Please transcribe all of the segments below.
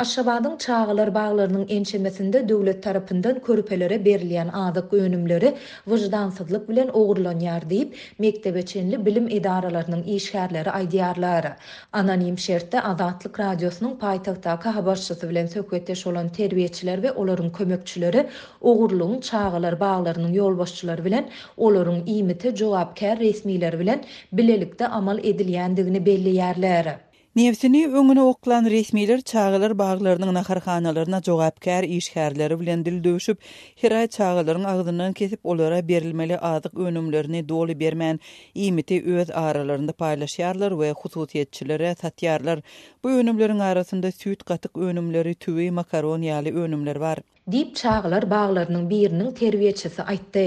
Aşgabadyň çagalar baglarynyň ençemesinde döwlet tarapyndan körpelere berilýän azyk önümleri wyždansyzlyk bilen ogurlanýar diýip, mekdebe çenli bilim edaralarynyň işgärleri aýdýarlar. Anonim şertde Azatlyk Radiosynyň paýtagtdaky habarçysy bilen söhbetdeş bolan terbiýeçiler we olaryň kömekçileri ogurlygyň çagalar baglarynyň ýolbaşçylary bilen olaryň iýmite jogapkär resmileri bilen bilelikde amal edilýändigini belleýärler. Nebsini öňüne oklan resmiler çagalar baglarynyň naharhanalaryna jogapkär işgärleri bilen dil döwşüp, her aý çagalaryň agzyndan kesip, olara berilmeli azyk önümlerini doly bermän, iýmiti öz aralarynda paýlaşýarlar we hususyýetçilere satýarlar. Bu önümleriň arasynda süýt, gatyk önümleri, tüwi, makaron ýaly önümler bar. Diýip, çagalar baglarynyň biriniň terbiýeçisi aýtdy.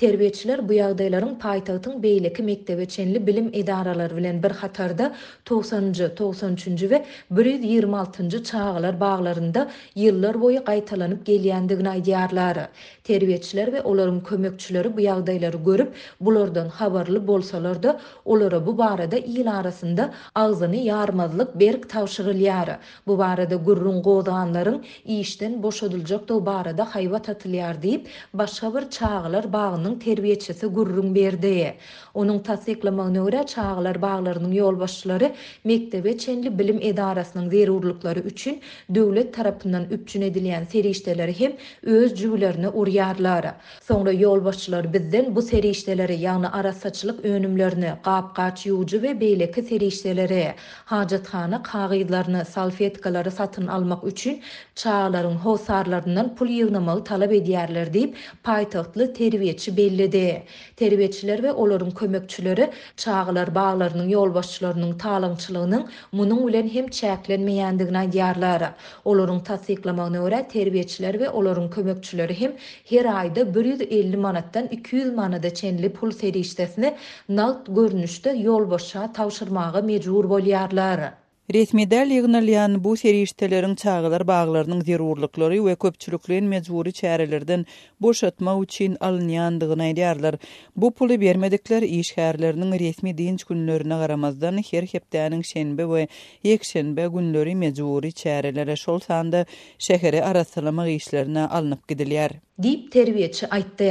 Terbiýeçiler bu ýagdaýlaryň paýtagtyň beýleki mekdebe çenli bilim edaralary bilen bir hatarda togsanynjy, togsan üçünji we bir ýüz ýigrimi altynjy çagalar baglarynda ýyllar boýy gaýtalanyp gelýändigini aýdýarlar. Terbiýeçiler we olaryň kömekçileri bu ýagdaýlary görüp, bulardan habarly bolsalar-da, olara bu barada il arasynda agzyny ýarmazlyk berk tabşyrylýar. Bu barada gürrüň gozganlaryň işden boşadyljakdygy barada haýbat atylýar diýip, başga bir çagalar bagynyň terbiýeçisi gürrüň berdi. Onuň tassyklamagyna görä, çagalar baglarynyň ýolbaşçylary mekdebe çenli bilim edarasynyň zerurlyklary üçin döwlet tarapyndan üpjün edilýän serişdeleri hem öz jübülerine urýarlar. Soňra ýolbaşçylar bizden bu serişdeleri, ýagny arassaçylyk önümlerini, gap-gaç ýuwujy we beýleki serişdeleri, Hajathana kagyzlaryny, salfetkalary satyn almak üçin çagalaryň hossarlaryndan pul ýygnamagy talap edýärler diýip, paýtagtly terbiýeçi belledi. Terbiýeçiler we olaryň kömekçileri çagalar baglarynyň ýolbaşçylarynyň talaňçylygynyň munuň bilen hem çäklenmeýändigini aýdýarlar. Olaryň tassyklamagyna görä, terbiýeçiler we olaryň kömekçileri hem her aýda bir ýüz elli manatdan iki ýüz manada çenli pul serişdesini nagt görnüşde ýolbaşça tabşyrmaga mejbur bolýarlar. Resmi däl ýygnalýan bu serişdeleriň çagalar baglarynyň zerurlyklary we köpçülikleýin mejbury çärelerden boşatmak üçin alynýandygyny aýdýarlar. Bu puly bermedikler işgärleriniň resmi dynç günlerine garamazdan, her hepdäniň şenbe we ýekşenbe günleri mejbury çärelere, şol sanda şäheri arassalamak işlerine alnyp gidilýär. Diýip, terbiýeçi aýtdy.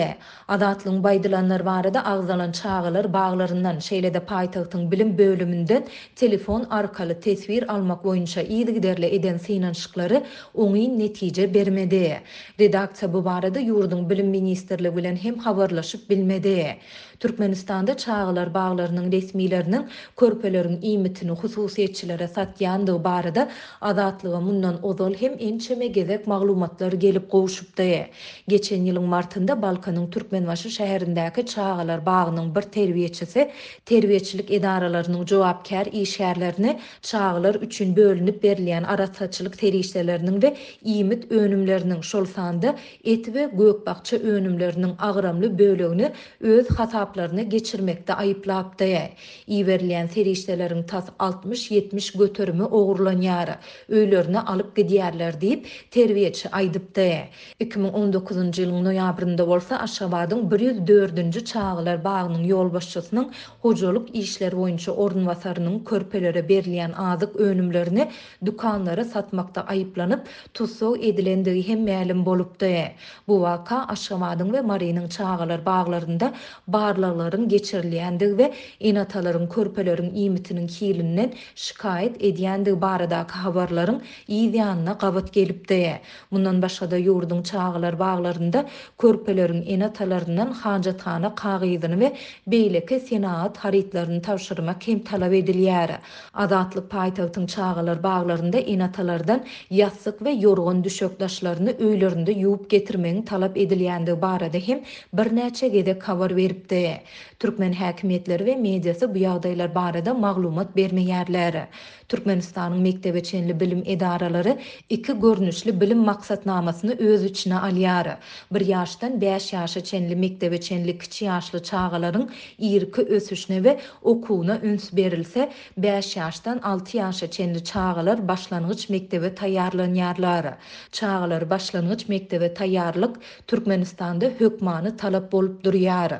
Azatlygyň baýdylanlar barada agzalan çagalar baglaryndan, şeýle-de paýtagtyň bilim bölüminden telefon arkaly teswir almak boýunça yzygiderli eden synanyşyklary oňyn netije bermedi. Redaksiýa bu barada ýurduň Bilim ministrligi bilen hem habarlaşyp bilmedi. Türkmenistanda çagalar baglarynyň resmileriniň körpeleriň iýmitini hususyýetçilere satýandygy barada Azatlyga mundan ozal hem ençeme gezek maglumatlar gelip gowşupdy. Geçen ýylyň martynda Balkanyň Türkmenbaşy şäherindäki çagalar bagynyň bir terbiýeçisi terbiýeçilik edaralarynyň jogapkär işgärlerini çagalar üçin bölünip berilýän arassaçylyk serişdeleriniň we iýmit önümleriniň, şol sanda et we gök-bakja önümleriniň agramly bölegini öz hasaplaryna geçirmekde aýyplapdy. Iberilýän serişdeleriň tas altmyş-ýetmiş göterimi ogurlanýar, öýlerine alyp gidýärler diýip, terbiýeçi aýdypdy. Iki müň on dokuzynjy ýylyň noýabrynda bolsa Aşgabadyň bir ýüz dördünji çagalar bagynyň ýolbaşçysynyň hojalyk işleri boýunça orunbasarynyň körpelere berilýän azyk önümlerini dükanlary satmakda aýyplanyp, tussag edilendigi hem mälim bolupdy. Bu waka Aşgabadyň we Marynyň çagalar baglarynda barlaglaryň geçirilýändigi we ene-atalaryň körpeleriň iýmitiniň hilinden şikaýat edýändigi baradaky habarlaryň yz ýanyna gabat gelipdi. Mundan başga-da ýurduň çagalar baglarynda körpeleriň ene-atalaryndan hajathana kagyzyny we beýleki senagat harytlaryny tabşyrmak hem talap edilýär. Azatlyk paýtagtyň çagalar baglarynda ene-atalardan ýassyk we ýorgan-düşek daşlaryny öýlerinde ýuwup getirmegiň talap edilýändigi barada hem birnäçe gezek habar beripdi. Türkmen häkimiýetleri we mediasy bu ýagdaýlar barada maglumat bermeýärler. Türkmenistanyň mekdebe çenli bilim edaralary iki görnüşli bilim maksatnamasyny öz içine alýar. Bir ýaşdan bäş ýaşa çenli mekdebe çenli kiçi ýaşly çagalaryň Irki ösüşine we okuwyna üns berilse, bäş ýaşdan alty ýaşa çenli çagalar başlangyç mekdebe taýýarlanýarlar. Çagalary başlangyç mekdebe taýýarlyk Türkmenistanda hökmany talap bolup durýar.